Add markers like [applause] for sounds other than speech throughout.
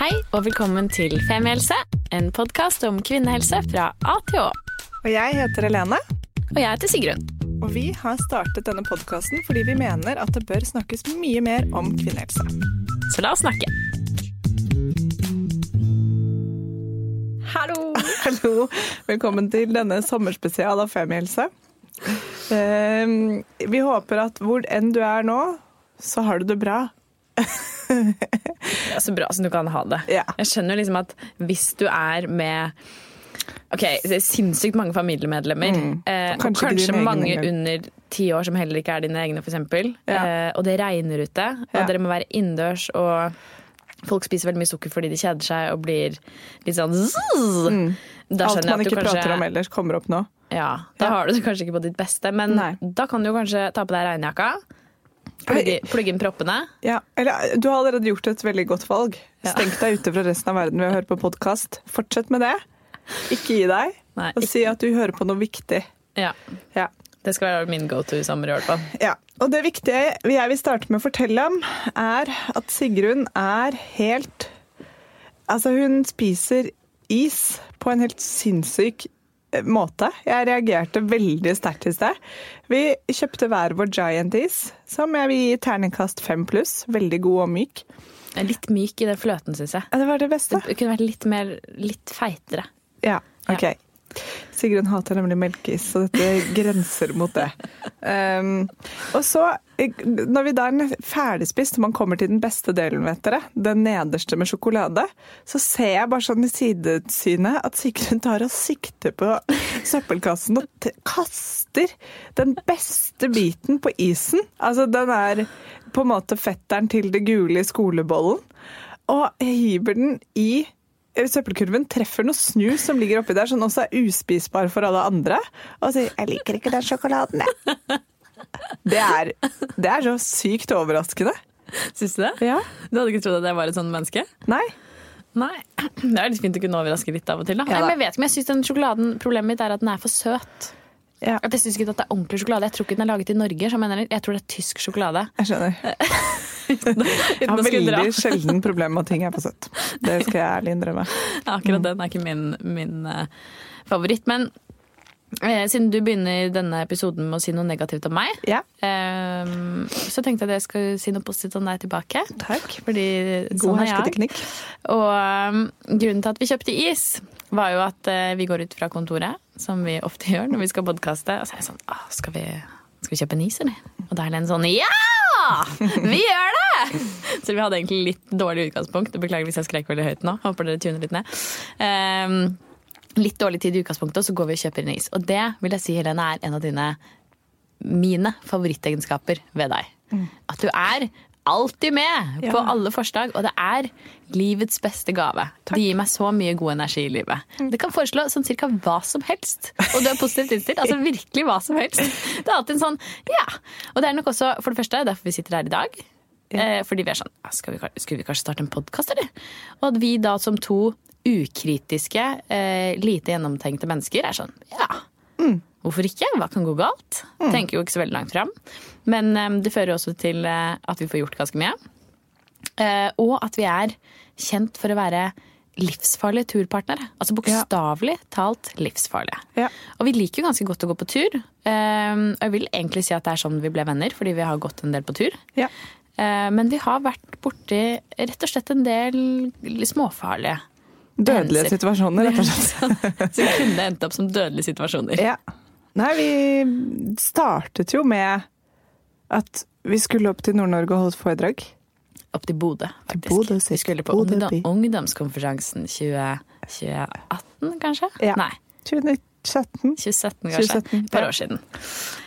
Hei og velkommen til Femihelse, en podkast om kvinnehelse fra A til Å. Og jeg heter Helene, Og jeg heter Sigrun. og vi har startet denne podkasten fordi vi mener at det bør snakkes mye mer om kvinnehelse. Så la oss snakke. Hallo! [laughs] Hallo, velkommen til denne sommerspesial av Femihelse. Ehm, vi håper at hvor enn du er nå, så har du det bra. [laughs] Ja, [laughs] så bra som du kan ha det. Ja. Jeg skjønner liksom at hvis du er med Ok, det er sinnssykt mange familiemedlemmer, eh, Kanskje og kanskje mange under ti år som heller ikke er dine egne, f.eks., Ja. eh, og det regner ute, og Ja. dere må være innendørs, og folk spiser veldig mye sukker fordi de kjeder seg og blir litt sånn Mm. Alt man ikke kanskje prater om ellers, kommer opp nå. Ja, da Ja. har du det kanskje ikke på ditt beste, men Nei. da kan du kanskje ta på deg regnjakka. Plugge, inn proppene. Ja, eller Du har allerede gjort et veldig godt valg. Ja. Stengt deg ute fra resten av verden ved å høre på podkast. Fortsett med det. Ikke gi deg. Nei, Og ikke- si at du hører på noe viktig. Ja, Ja. Det skal være min go to i sommer i hvert fall. Ja, og det viktige jeg vil starte med å fortelle om, er at Sigrun er helt Altså, hun spiser is på en helt sinnssyk måte. Jeg reagerte veldig sterkt i sted. Vi kjøpte hver vår Giant-is, som jeg vil gi terningkast fem pluss. Veldig god og myk. Litt myk i den fløten, syns jeg. Ja, Det var det beste. Det kunne vært litt mer litt feitere. Ja, ok. Sigrun hater nemlig melkeis, så dette grenser mot det. Um, og så, når vi da er ferdigspist, og man kommer til den beste delen, vet dere, den nederste med sjokolade, så ser jeg bare sånn i sidesynet at Sigrun tar og sikter på søppelkassen og kaster den beste biten på isen. Altså, den er på en måte fetteren til det gule i skolebollen, og hiver den i søppelkurven treffer noe snus som ligger oppi der, som også er uspisbar for alle andre, og sier 'jeg liker ikke den sjokoladen', jeg. Det er, det er så sykt overraskende. Syns du det? Ja. Du hadde ikke trodd at jeg var et sånt menneske? Nei. Nei. Det er litt fint å kunne overraske litt av og til. Da. Ja, da. Men jeg vet ikke, men jeg synes den sjokoladen, Problemet mitt er at den er for søt. Ja, At Jeg synes ikke at det er ordentlig sjokolade. Jeg tror ikke den er laget i Norge. Så jeg, jeg tror det er tysk sjokolade. jeg skjønner. [laughs] Jeg har veldig sjelden problem med at ting er for søtt. Det skal jeg ærlig innrømme. [laughs] Akkurat den er ikke min, min uh, favoritt. Men uh, siden du begynner denne episoden med å si noe negativt om meg, Ja, uh, så tenkte jeg at jeg skulle si noe positivt om deg tilbake. takk. Fordi God sånn er hersketeknikk. Og grunnen til at vi kjøpte is, var jo at eh, vi går ut fra kontoret, som vi ofte gjør når vi skal podkaste, og så er jeg sånn skal vi, skal vi kjøpe en is, eller? Og da er Len sånn Ja! Vi gjør det! Så vi hadde egentlig litt dårlig utgangspunkt. Beklager hvis jeg skrek veldig høyt nå. Håper dere tuner litt ned. Um, litt dårlig tid i utgangspunktet, og så går vi og kjøper en is. Og det vil jeg si, Helene, er en av dine mine favorittegenskaper ved deg. At du er alltid med på Ja. alle forslag, og det er livets beste gave. Det gir meg så mye god energi i livet. Det kan foreslå sånn cirka hva som helst, og du er positivt innstilt. Altså virkelig hva som helst. Det er alltid en sånn ja. Og det er nok også, for det første, derfor vi sitter her i dag. Eh, fordi vi er sånn «Ah, skal vi, Skulle vi kanskje starte en podkast, eller? Og at vi da som to ukritiske, eh, lite gjennomtenkte mennesker er sånn ja. Hvorfor ikke? Hva kan gå galt? Tenker jo ikke så veldig langt fram. Men um, det fører også til uh, at vi får gjort ganske mye. Uh, og at vi er kjent for å være livsfarlige turpartnere. Altså bokstavelig talt livsfarlige. Ja. Og vi liker jo ganske godt å gå på tur. Uh, og jeg vil egentlig si at det er sånn vi ble venner, fordi vi har gått en del på tur. Ja. Men vi har vært borti rett og slett en del småfarlige Dødelige situasjoner, rett og slett. [laughs] Som kunne endt opp som dødelige situasjoner. Ja. Nei, vi startet jo med at vi skulle opp til Nord-Norge og holde foredrag. Opp til Bodø, faktisk. Bodø, vi skulle på Bodø ungdom, ungdomskonferansen 20, 2018, kanskje? Ja. Nei, 2017. 2017, kanskje. 2017, Et par år siden.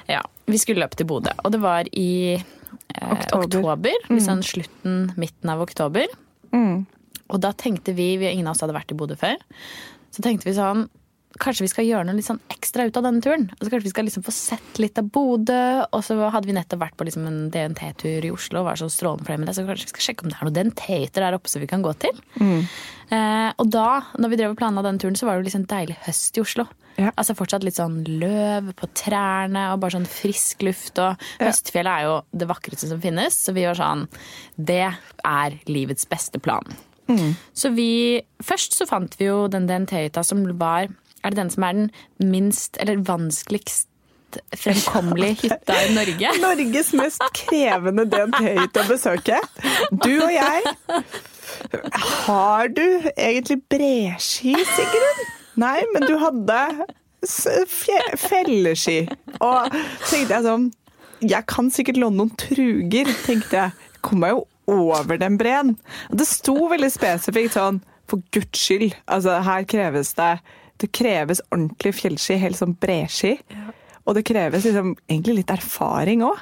Ja, Vi skulle opp til Bodø, og det var i eh, Oktober. oktober. mm. Liksom slutten, midten av oktober. Og da tenkte vi, vi ingen av oss hadde vært i Bodø før, så tenkte vi sånn Kanskje vi skal gjøre noe litt sånn ekstra ut av denne turen. Altså, kanskje vi skal liksom få sett litt av Bodø. Og så hadde vi nettopp vært på liksom en DNT-tur i Oslo og var så strålende fornøyd med det. Så kanskje vi skal sjekke om det er noen DNT-er der oppe som vi kan gå til. Eh, og da, når vi drev og planla denne turen, så var det jo liksom deilig høst i Oslo. Ja. Altså Fortsatt litt sånn løv på trærne og bare sånn frisk luft. Og Høstfjellet er jo det vakreste som finnes, så vi var sånn Det er livets beste plan. Så vi Først så fant vi jo den DNT-hytta som var Er det den som er den minst, eller vanskeligst fremkommelige hytta i Norge? [laughs] Norges mest krevende DNT-hytte å besøke. Du og jeg. Har du egentlig breski, Sigrun? Nei, men du hadde felleski. Og tenkte jeg sånn Jeg kan sikkert låne noen truger, tenkte jeg. Kom meg jo over den breen. Det sto veldig spesifikt sånn For guds skyld. Altså, her kreves det Det kreves ordentlig fjellski, helt sånn breski. Og det kreves liksom, egentlig litt erfaring òg.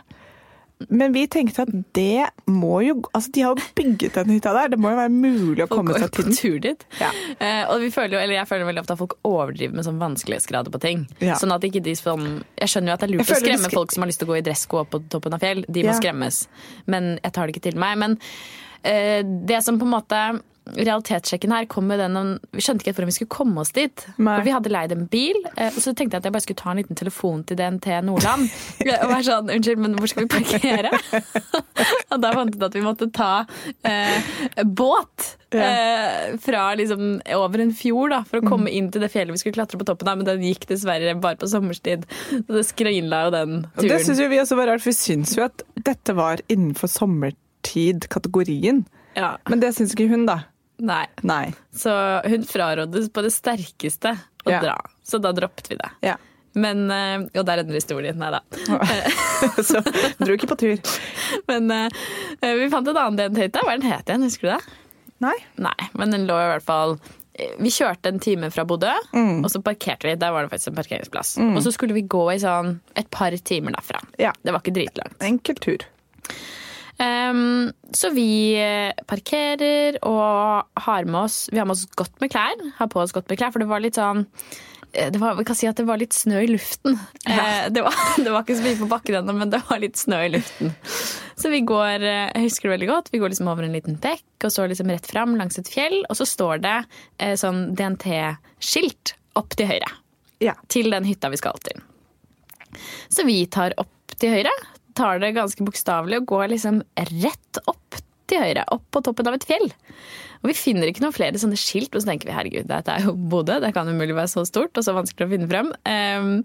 Men vi tenkte at det må jo Altså, de har jo bygget den hytta der. Det må jo være mulig å komme Folk seg til den. tur dit. Ja. Uh, og vi føler jo, eller jeg føler veldig ofte at folk overdriver med sånn vanskelighetsgrader på ting. Ja. Sånn at ikke de sånn Jeg skjønner jo at det er lurt å skremme skal- folk som har lyst til å gå i dressko opp på toppen av fjell. De må Ja. skremmes. Men jeg tar det ikke til meg. Men uh, det som på en måte Realitetssjekken her kom med den om Vi skjønte ikke hvordan vi skulle komme oss dit. Nei. For vi hadde leid en bil, eh, og så tenkte jeg at jeg bare skulle ta en liten telefon til DNT Nordland. [laughs] og være sånn Unnskyld, men hvor skal vi parkere? [laughs] og da fant vi ut at vi måtte ta eh, båt. Eh, fra liksom over en fjord da, for å komme inn til det fjellet vi skulle klatre på toppen av, men den gikk dessverre bare på sommerstid. Så det skrinla jo den Og det turen. syns jo vi også var rart, for vi syns jo at dette var innenfor sommertid-kategorien. Ja. Men det syns ikke hun, da. Nei. Nei. Så hun frarådes på det sterkeste å Ja. dra. Så da droppet vi det. Ja. Men, eh, og der ender historien. Nei da. [laughs] Så dro ikke på tur. [laughs] Men eh, vi fant en annen DNT-hytte. Hva den het igjen? Husker du det? Nei. Nei, men den lå i hvert fall Vi kjørte en time fra Bodø, og så parkerte vi. Der var det faktisk en parkeringsplass. Og så skulle vi gå i sånn et par timer derfra. Ja. Det var ikke dritlangt. Enkel tur. Ehm, så vi eh, parkerer og har med oss Vi har med oss godt med klær. Har på oss godt med klær, for det var litt sånn eh, det var, vi kan si at det var litt snø i luften. Ja. det, var, [laughs] det var ikke så mye på bakken ennå, men det var litt snø i luften. Så vi går eh, jeg husker det veldig godt, vi går liksom over en liten bekk og så liksom rett fram langs et fjell. Og så står det eh, sånn DNT-skilt opp til høyre Ja. til den hytta vi skal til. Så vi tar opp til høyre, tar det ganske bokstavelig og går liksom rett opp til høyre, opp på toppen av et fjell. Og vi finner ikke noen flere sånne skilt, og så tenker vi herregud, dette er jo Bodø, det kan umulig være så stort og så vanskelig å finne frem. Ehm,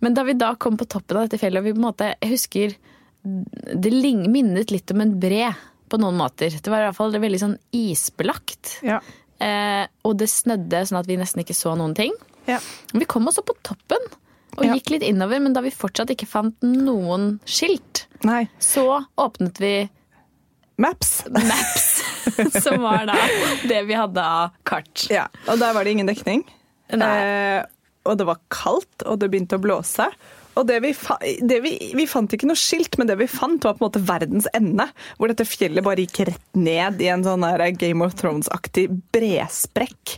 men da vi da kom på toppen av dette fjellet, og vi på en måte, jeg husker det minnet litt om en bre på noen måter. Det var i hvert fall veldig sånn isbelagt. Ja. Eh, og det snødde sånn at vi nesten ikke så noen ting. ja. Vi kom også på toppen og Ja. gikk litt innover, men da vi fortsatt ikke fant noen skilt, Nei. så åpnet vi Maps. Maps, [laughs] som var da det vi hadde av kart. Ja. Og der var det ingen dekning. Eh, og det var kaldt, og det begynte å blåse. Og det vi, det vi, vi fant ikke noe skilt, men det vi fant, var på en måte verdens ende. Hvor dette fjellet bare gikk rett ned i en sånn der Game of Thrones-aktig bresprekk.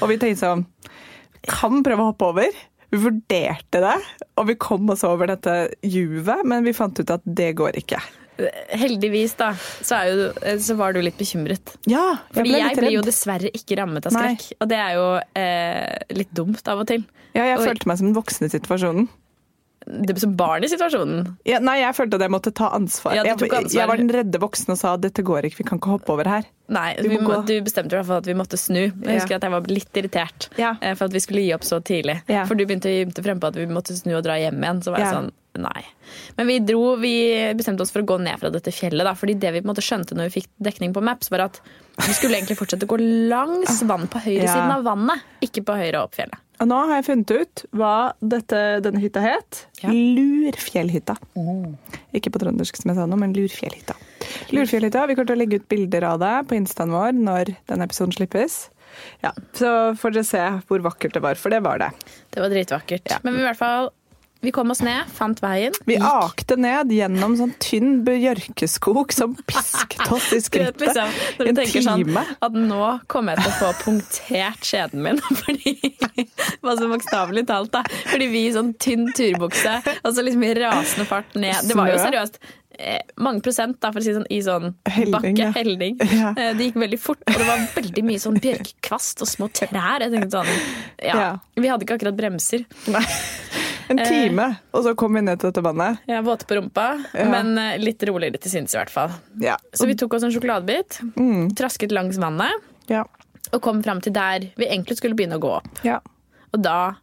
Og vi tenkte sånn Kan prøve å hoppe over. Vi vurderte det, og vi kom oss over dette juvet, men vi fant ut at det går ikke. Heldigvis da, så, jo, så var du litt bekymret. Ja, jeg Fordi ble jeg litt blir jo dessverre ikke rammet av Nei. Og det er jo eh, litt dumt av og til. Ja, jeg og... følte meg som den voksne i situasjonen. Det som barn i situasjonen. Ja, nei, jeg følte at jeg måtte ta ansvar. Ja, ansvar. jeg var den redde voksne og sa dette går ikke, vi kan ikke hoppe over her. Nei, Vi vi må du bestemte i hvert fall at vi måtte snu. Jeg Ja. husker at jeg var litt irritert Ja. eh, for at vi skulle gi opp så tidlig. Ja. For du begynte å gymte frem på at vi måtte snu og dra hjem igjen. Så var jeg Ja. sånn, nei. Men vi dro, vi bestemte oss for å gå ned fra dette fjellet. Da, fordi det vi på en måte skjønte når vi fikk dekning på Maps, var at vi skulle egentlig fortsette å gå langs vann på høyre Ja. av vannet, ikke på høyre opp fjellet. Og nå har jeg funnet ut hva dette, denne hytta het. Ja. Lurfjellhytta. Ikke på trøndersk, som jeg sa nå, men Lurfjellhytta. Lurfjellhytta, Vi kommer til å legge ut bilder av det på instaen vår når denne episoden slippes. Ja, Så får dere se hvor vakkert det var, for det var det. Det var dritvakkert. Ja. Men i hvert fall vi kom oss ned, fant veien. Vi gikk. akte ned gjennom sånn tynn bjørkeskog som pisket oss i [laughs] skrittet liksom, i du en sånn time. at nå kommer jeg til å få punktert skjeden min. [laughs] Fordi, altså Bokstavelig talt, da. Fordi vi i sånn tynn turbukse, og så liksom i rasende fart ned. Det var jo seriøst eh, mange prosent, da, for å si sånn, i sånn Helling, bakke. Helling. [laughs] Ja. Eh, Det gikk veldig fort, og det var veldig mye sånn bjørkekvast og små trær. Jeg tenkte sånn, ja, Ja. Vi hadde ikke akkurat bremser. Nei. En time, og så kom vi ned til dette vannet. Ja, Våte på rumpa, Ja. men eh, litt roligere til sinns i hvert fall. Ja. Så vi tok oss en sjokoladebit, Mm. trasket langs vannet. Ja. og kom fram til der vi egentlig skulle begynne å gå opp. ja. Og da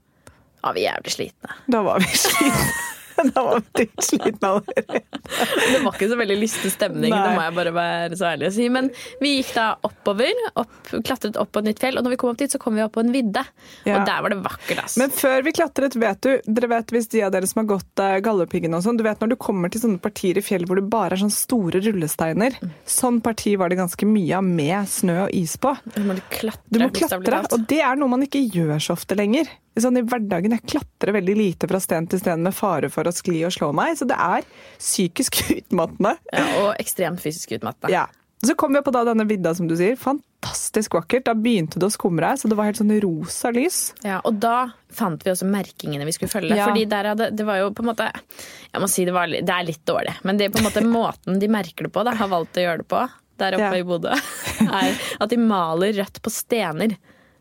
var vi jævlig slitne. Da var vi slitne. [laughs] [laughs] Da var vi slitne allerede. Det var ikke så veldig lystig stemning, Nei. det må jeg bare være så ærlig å si. Men vi gikk da oppover, opp, klatret opp på et nytt fjell, og når vi kom opp dit, så kom vi opp på en vidde. Ja. Og der var det vakkert, ass. Men før vi klatret, vet du, dere vet hvis de av dere som har gått uh, Galdhøpiggen og sånn, du vet når du kommer til sånne partier i fjell hvor det bare er sånne store rullesteiner. Sånn parti var det ganske mye av med snø og is på. Du må klatre, Du må klatre, og det er noe man ikke gjør så ofte lenger. Sånn I hverdagen jeg klatrer veldig lite fra sten til sten med fare for å skli og slå meg, så det er psykisk [laughs] utmattende. Ja, og ekstremt fysisk utmattende. Ja. Så kom vi på da denne vidda, som du sier. Fantastisk vakkert. Da begynte det å skumre, så det var helt sånn rosa lys. Ja, og da fant vi også merkingene vi skulle følge. Ja. Fordi der hadde, det var jo på en måte Jeg må si det, var, det er litt dårlig, men det er på en måte [laughs] måten de merker det på, da, har valgt å gjøre det på der oppe Ja. i Bodø, [laughs] er at de maler rødt på stener.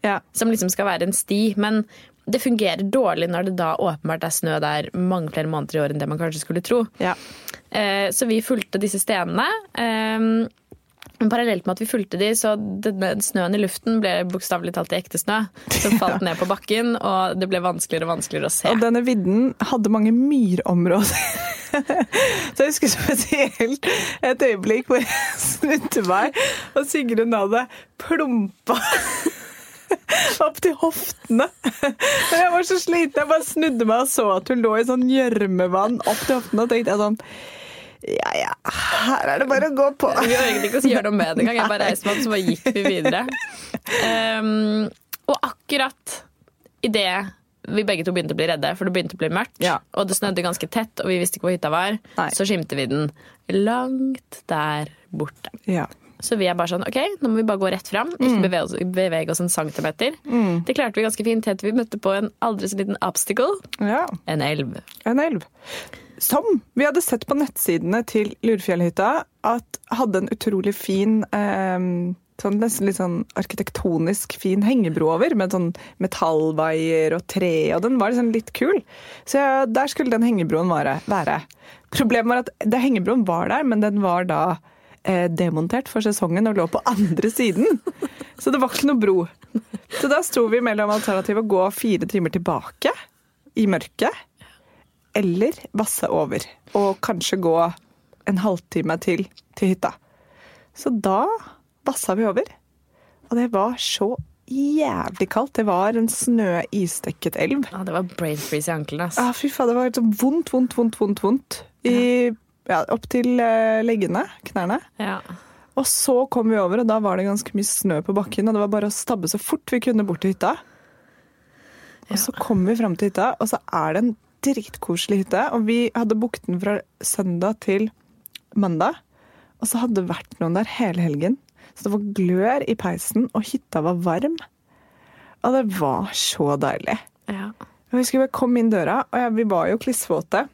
Ja. Som liksom skal være en sti. Men det fungerer dårlig når det da åpenbart er snø der mange flere måneder i år enn det man kanskje skulle tro. Ja. Eh, Så vi fulgte disse stenene. eh, Men parallelt med at vi fulgte de, så denne snøen i luften ble bokstavelig talt i ekte snø. Som [laughs] falt ned på bakken, og det ble vanskeligere og vanskeligere å se. Og denne vidden hadde mange myrområder. [laughs] Så jeg husker spesielt et øyeblikk hvor jeg [laughs] snudde meg, og Sigrun hadde plumpa [laughs] opp til hoftene. Og jeg var så sliten, jeg bare snudde meg og så at hun lå i sånn gjørmevann opp til hoftene, og tenkte jeg sånn ja ja, her er det bare å gå på. Vi egentlig ikke å gjøre noe med det engang. Jeg bare reiste meg opp, så bare gikk vi videre. Um, og akkurat idet vi begge to begynte å bli redde, for det begynte å bli mørkt, Ja. og det snødde ganske tett, og vi visste ikke hvor hytta var, Nei. så skimte vi den langt der borte. Ja. Så vi er bare sånn, ok, nå må vi bare gå rett fram, ikke bevege, oss, bevege oss en centimeter. Det klarte vi ganske fint helt til vi møtte på en aldri så liten obstacle, ja. en elv. En elv. Som vi hadde sett på nettsidene til Lurefjellhytta at hadde en utrolig fin eh, sånn nesten litt sånn arkitektonisk fin hengebro over, med sånn metallvaier og tre, og den var liksom litt kul. Så ja, der skulle den hengebroen være. Problemet var at det hengebroen var der, men den var da demontert for sesongen og lå på andre siden. Så det var ikke noe bro. Så da sto vi mellom alternativet å gå fire timer tilbake i mørket, eller vasse over. Og kanskje gå en halvtime til til hytta. Så da vassa vi over. Og det var så jævlig kaldt. Det var en snø-isdekket elv. Ja, det var brain freeze i ankelen, ass. Ah, fy faen, det var helt sånn vondt, vondt, vondt, vondt, vondt. I, ja, opp til eh, leggene, knærne. Ja. Og så kom vi over, og da var det ganske mye snø på bakken. Og det var bare å stabbe så fort vi kunne bort til hytta. Og så kom vi fram til hytta, og så er det en dritkoselig hytte. Og vi hadde booket den fra søndag til mandag. Og så hadde det vært noen der hele helgen. Så det var glør i peisen, og hytta var varm. Og det var så deilig. ja. Jeg husker vi kom inn døra, og vi var jo klissvåte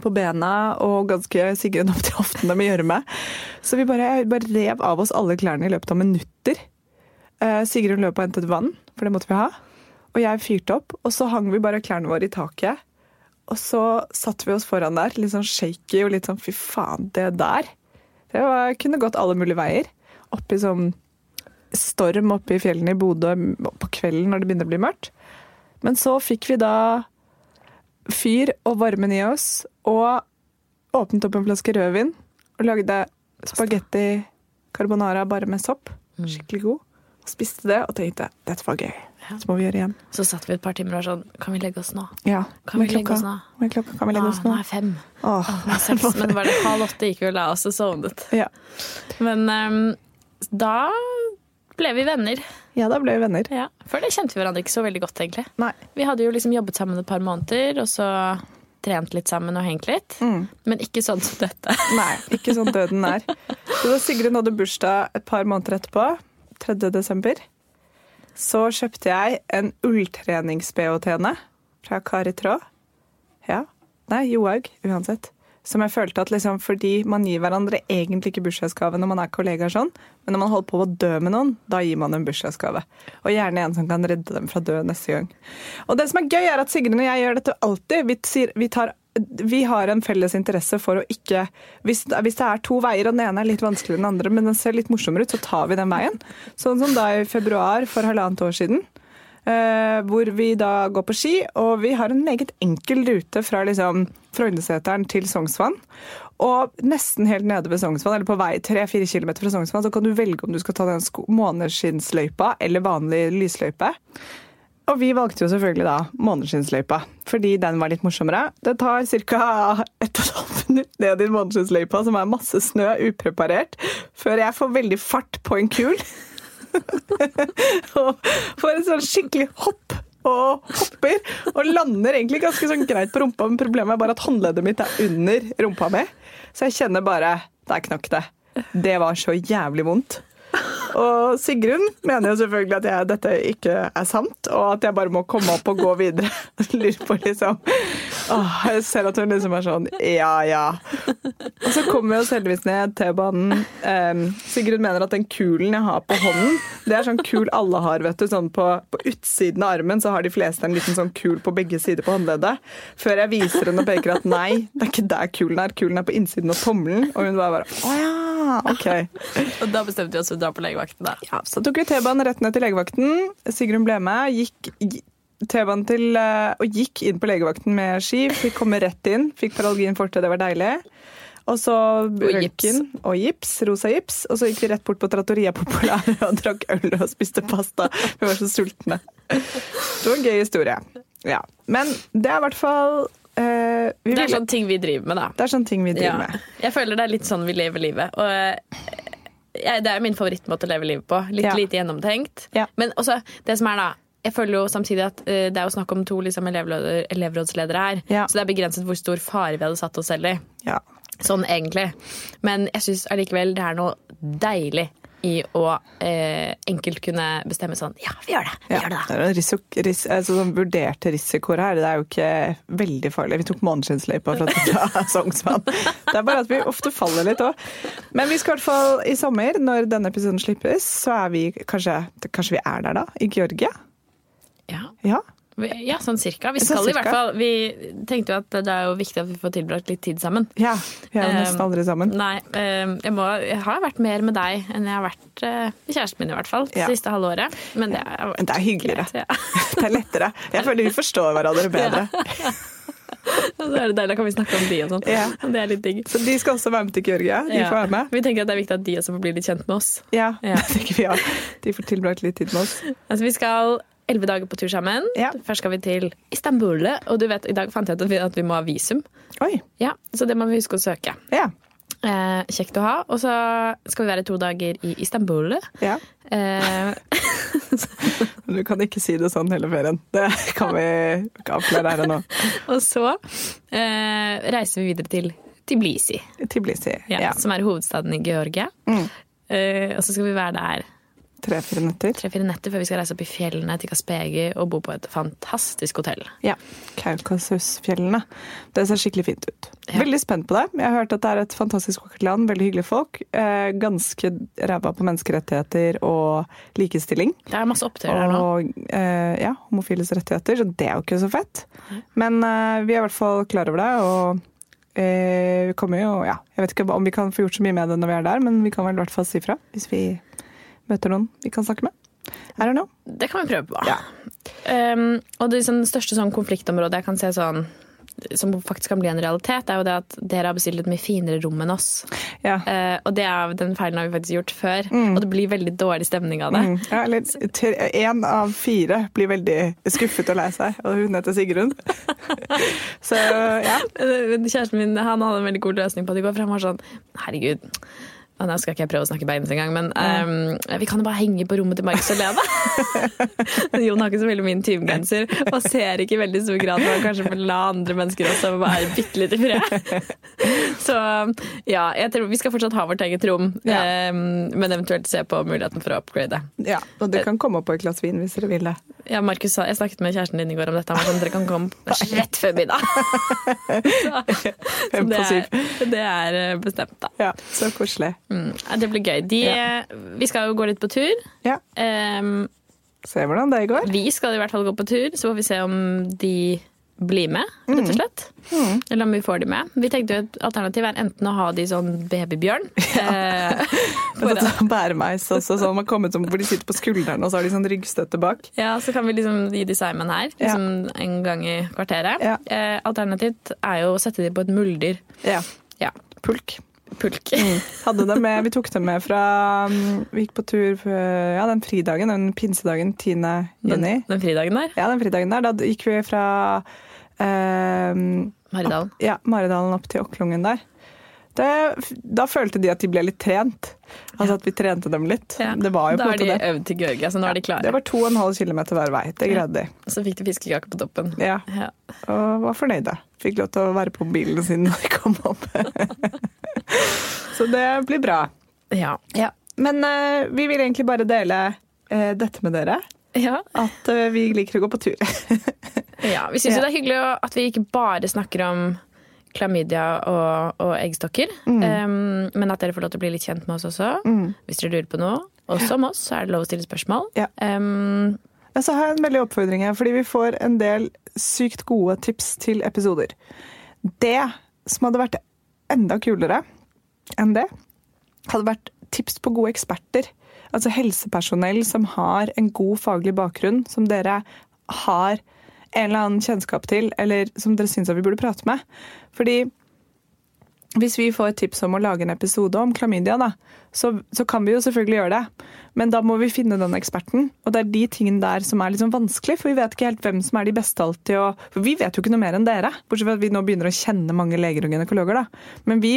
på bena og ganske Sigrun opp til hoftene med gjørme. Så vi bare, bare rev av oss alle klærne i løpet av minutter. Eh, Sigrun løp og hentet vann, for det måtte vi ha. Og jeg fyrte opp, og så hang vi bare klærne våre i taket. Og så satte vi oss foran der, litt sånn shaky og litt sånn fy faen, det der. Det var, kunne gått alle mulige veier. Oppi sånn storm oppe i fjellene i Bodø på kvelden når det begynner å bli mørkt. Men så fikk vi da fyr og varmen i oss, og åpnet opp en flaske rødvin og lagde spagetti carbonara bare med sopp. Skikkelig god. Og spiste det og tenkte dette var gøy. Så må vi gjøre igjen. Så satt vi et par timer og var sånn, kan vi legge oss nå? Ja. Kan vi legge oss nå? Med klokka? Kan vi legge oss Ah, nå? nå er fem. Åh. Nå er seks, [laughs] men var det halv åtte gikk vi og la oss og sovnet. Ja. Men um, da ble vi venner. Ja, da ble vi venner. Ja. Før det kjente vi hverandre ikke så veldig godt, egentlig. Nei. Vi hadde jo liksom jobbet sammen et par måneder, og så trent litt sammen og hengt litt. Men ikke sånn som dette. [laughs] Nei, ikke sånn døden er. Så da Sigrun hadde bursdag et par måneder etterpå, 3. desember, så kjøpte jeg en ulltrenings-BH til henne fra Kari Traa. Ja. Nei, Johaug, uansett. Som jeg følte at liksom, fordi man gir hverandre egentlig ikke bursdagsgave når man er kollegaer sånn, men når man holder på å dø med noen, da gir man en bursdagsgave. Og gjerne en som kan redde dem fra død neste gang. Og det som er gøy, er at Sigrun og jeg gjør dette alltid. Vi, sier, vi, tar, vi har en felles interesse for å ikke hvis, hvis det er to veier, og den ene er litt vanskeligere enn den andre, men den ser litt morsommere ut, så tar vi den veien. Sånn som da i februar for halvannet år siden. Eh, hvor vi da går på ski, og vi har en meget enkel rute fra liksom Frognerseteren til Sognsvann. Og nesten helt nede ved Sognsvann, eller på vei 3-4 km fra Sognsvann, så kan du velge om du skal ta den måneskinnsløypa eller vanlig lysløype. Og vi valgte jo selvfølgelig da måneskinnsløypa, fordi den var litt morsommere. Det tar ca. 1 12 minutt ned i måneskinnsløypa, som er masse snø, upreparert, før jeg får veldig fart på en kul. [laughs] og får en sånn skikkelig hopp og hopper, og lander egentlig ganske sånn greit på rumpa, men problemet er bare at håndleddet mitt er under rumpa mi. Så jeg kjenner bare Der knakk det. Det var så jævlig vondt. Og Sigrun mener jo selvfølgelig at jeg, dette ikke er sant, og at jeg bare må komme opp og gå videre. [laughs] Lurer på liksom Åh, Jeg ser at hun liksom er sånn ja ja. Og så kommer vi oss heldigvis ned T-banen. Um, Sigrun mener at den kulen jeg har på hånden, det er sånn kul alle har, vet du. Sånn på, på utsiden av armen så har de fleste en liten sånn kul på begge sider på håndleddet. Før jeg viser henne og peker at nei, det er ikke der kulen er. Kulen er på innsiden av tommelen. Og hun bare bare å ja, OK. [laughs] Og da bestemte vi oss for å dra på legevakten. da. Ja, så tok vi T-banen rett ned til legevakten. Sigrun ble med. Gikk T-banen til eh, og gikk inn på legevakten med ski. Fikk komme rett inn. Fikk paralgin forte, det var deilig. Og så røntgen og gips, rosa gips. Og så gikk vi rett bort på Trattoria Popolare og drakk øl og spiste pasta. Vi var så sultne. Det var en gøy historie. Ja. Men det er i hvert fall eh, vi Det er sånne ting vi driver med, da. det er sånne ting vi driver Ja. med. Jeg føler det er litt sånn vi lever livet. Og eh, jeg, det er jo min favorittmåte å leve livet på. Litt Ja. lite gjennomtenkt. Ja. Men også det som er da jeg føler jo samtidig at uh, Det er jo snakk om to liksom, elevrådsledere her. Ja. Så det er begrenset hvor stor fare vi hadde satt oss selv i. Ja. Sånn egentlig. Men jeg syns allikevel det er noe deilig i å eh, enkelt kunne bestemme sånn Ja, vi gjør det! Vi Ja, gjør det da. det er risiko, ris, altså, sånn vurderte risikoer her. Det er jo ikke veldig farlig. Vi tok måneskinnsløypa fra, [laughs] fra Sognsvann. Det er bare at vi ofte faller litt òg. Men vi skal i hvert fall i sommer, når denne episoden slippes, så er vi kanskje, kanskje vi er der da? I Georgia? Ja. Ja. Ja, sånn cirka. Vi skal skal i hvert fall Vi tenkte jo at det er jo viktig at vi får tilbrakt litt tid sammen. ja. Vi er jo nesten nesten aldri sammen. Nei, eh, jeg, må, jeg har vært mer med deg enn jeg har vært med med kjæresten min, i hvert fall. Det Ja. siste halve året. Men det er, Men det er hyggeligere. greit, Ja. [laughs] Det er lettere. Jeg føler vi forstår hverandre [laughs] bedre. [laughs] Så er det deilig, da kan vi snakke om de og sånn. Ja. Det er litt digg. Så de skal også være med til Georgia. De Ja. får være med. Vi tenker at det er viktig at de også får bli litt kjent med oss. Ja, Ja. det tenker vi også. De får tilbrakt litt tid med oss. Altså, vi skal elleve dager på tur sammen. Ja. Først skal vi til Istanbul. Og du vet, i dag fant jeg ut at vi, at vi må ha visum. Oi. Ja, Så det må vi huske å søke. Ja. Eh, kjekt å ha. Og så skal vi være to dager i Istanbul. ja. Eh, [laughs] du kan ikke si det sånn hele ferien. Det kan vi ikke avklare her og nå. [laughs] og så eh, reiser vi videre til Tiblisi ja, Ja. som er hovedstaden i Georgia. Mm. Eh, og så skal vi være der Tre-fire netter. tre-fire netter før vi skal reise opp i fjellene til Kaspegi og bo på et fantastisk hotell. Ja. Kaukasusfjellene. Det ser skikkelig fint ut. Ja. Veldig spent på det. Jeg har hørt at det er et fantastisk vakkert land, veldig hyggelige folk. Eh, ganske ræva på menneskerettigheter og likestilling. Det er masse opptøyer der nå. Og eh, ja, homofiles rettigheter, så det er jo ikke så fett. Men eh, vi er i hvert fall klar over det, og eh, vi kommer jo Ja, jeg vet ikke om vi kan få gjort så mye med det når vi er der, men vi kan vel i hvert fall si fra hvis vi møter noen vi kan snakke med. I don't know. Det kan vi prøve på. Ja. Um, og det sånn, største sånn konfliktområdet jeg kan se sånn som faktisk kan bli en realitet, er jo det at dere har bestilt et mye finere rom enn oss. Ja. Uh, og det er, den feilen har vi faktisk gjort før, Mm. og det blir veldig dårlig stemning av det. Mm, ja, eller én av fire blir veldig skuffet og lei seg, og hun heter Sigrun. [laughs] så ja. Kjæresten min han hadde en veldig god løsning på det i går, for han var sånn Herregud, Og nå skal ikke jeg prøve å snakke bergensk engang, men um, vi kan jo bare henge på rommet til Markus og Lene. [laughs] Jon har ikke så veldig min tyvegenser og ser ikke i veldig stor grad og kanskje vil la andre mennesker også være bitte litt i fred. [laughs] Så ja, jeg tror vi skal fortsatt ha vårt eget rom, Ja. um, men eventuelt se på muligheten for å upgrade. Ja, og det kan komme opp på et glass vin hvis dere vil det. Ja, Markus sa, Jeg snakket med kjæresten din i går om dette. men sånn, dere kan komme rett før middag. [laughs] Så, så det, er, det er eh, bestemt, da. Ja, så koselig. Mm, det blir gøy. De, Vi skal jo gå litt på tur. Ja, Um, Se hvordan det går. vi skal i hvert fall gå på tur, så får vi se om de blir med, rett Mm. og slett. Eller om vi får de med. Vi tenkte jo et alternativ er enten å ha de sånn babybjørn. [laughs] eh, Og så bæremeis også, sånn man kommer som, hvor de sitter på skuldrene og så har de sånn ryggstøtte bak. ja, så kan vi liksom gi de Simon her, liksom en gang i kvarteret. Ja. Eh, alternativt er jo å sette de på et muldyr. Ja, Ja, pulk. Pulk. [laughs] Det med, vi tok dem med fra mm, Vi gikk på tur ja, den fridagen, den pinsedagen 10. Juni. den fridagen der. Ja, den fridagen der. Da gikk vi fra eh, Maridalen. ja, Maridalen opp til Okklungen der. Det, da følte de at de ble litt trent. Altså at vi trente dem litt. Ja. Det var jo på da har de det. øvd til Gørge, så nå er de klare. Det var 2,5 km hver vei. Det greide de. Så fikk de fiskekake på toppen. Ja, Ja. og var fornøyde. Fikk lov til å være på mobilen sin når de kom opp. [laughs] [laughs] Så det blir bra. Ja. Men uh, vi vil egentlig bare dele uh, dette med dere. ja. At uh, vi liker å gå på tur. [laughs] Ja, vi syns Ja. det er hyggelig at vi ikke bare snakker om klamydia og, og eggstokker, Mm. um, men at dere får lov til å bli litt kjent med oss også. Hvis dere lurer på noe, også om oss, så er det lov å stille spørsmål. Ja. Um, Ja, så har jeg en veldig oppfordring her, fordi vi får en del sykt gode tips til episoder. Det som hadde vært enda kulere enn det, hadde vært tips på gode eksperter. Altså helsepersonell som har en god faglig bakgrunn, som dere har en eller annen kjennskap til, eller som dere syns vi burde prate med. Fordi hvis vi får et tips om å lage en episode om klamydia, da, så, så kan vi jo selvfølgelig gjøre det. Men da må vi finne den eksperten. Og det er de tingene der som er sånn vanskelig, for vi vet ikke helt hvem som er de beste alltid. Og, for vi vet jo ikke noe mer enn dere, bortsett fra at vi nå begynner å kjenne mange leger og gynekologer. da. Men vi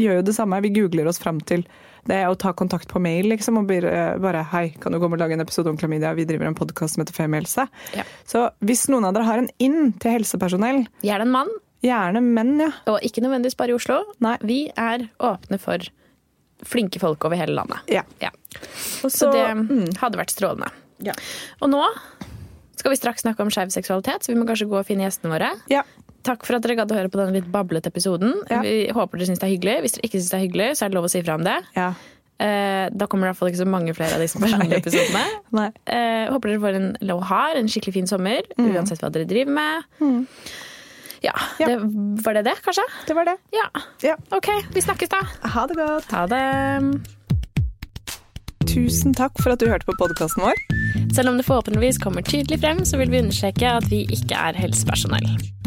gjør jo det samme. Vi googler oss fram til det å ta kontakt på mail, liksom, og bare, bare Hei, kan du komme og lage en episode om klamydia? Vi driver en podkast som heter Femihelse. Ja. Så hvis noen av dere har en inn til helsepersonell, gjerne en mann, gjerne menn, ja. og ikke nødvendigvis bare i Oslo. Nei. Vi er åpne for flinke folk over hele landet. Ja. Ja. Og Så det mm. hadde vært strålende. Ja. Og nå skal vi straks snakke om skeiv seksualitet, så vi må kanskje gå og finne gjestene våre. Ja. Takk for at dere gadd å høre på denne litt bablete episoden. Ja. Vi håper dere syns det er hyggelig. Hvis dere ikke syns det er hyggelig, så er det lov å si fra om det. ja. Eh, da kommer det i hvert fall ikke så mange flere av disse personlige episodene. [laughs] Nei. Eh, håper dere får en, eller har en skikkelig fin sommer, uansett hva dere driver med. Mm. Ja. Det, Var det det, kanskje? Det var det. Ja. Ja. Ok, vi snakkes da. Ha det godt. Ha det. Tusen takk for at du hørte på podkasten vår. Selv om det forhåpentligvis kommer tydelig frem, så vil vi understreke at vi ikke er helsepersonell.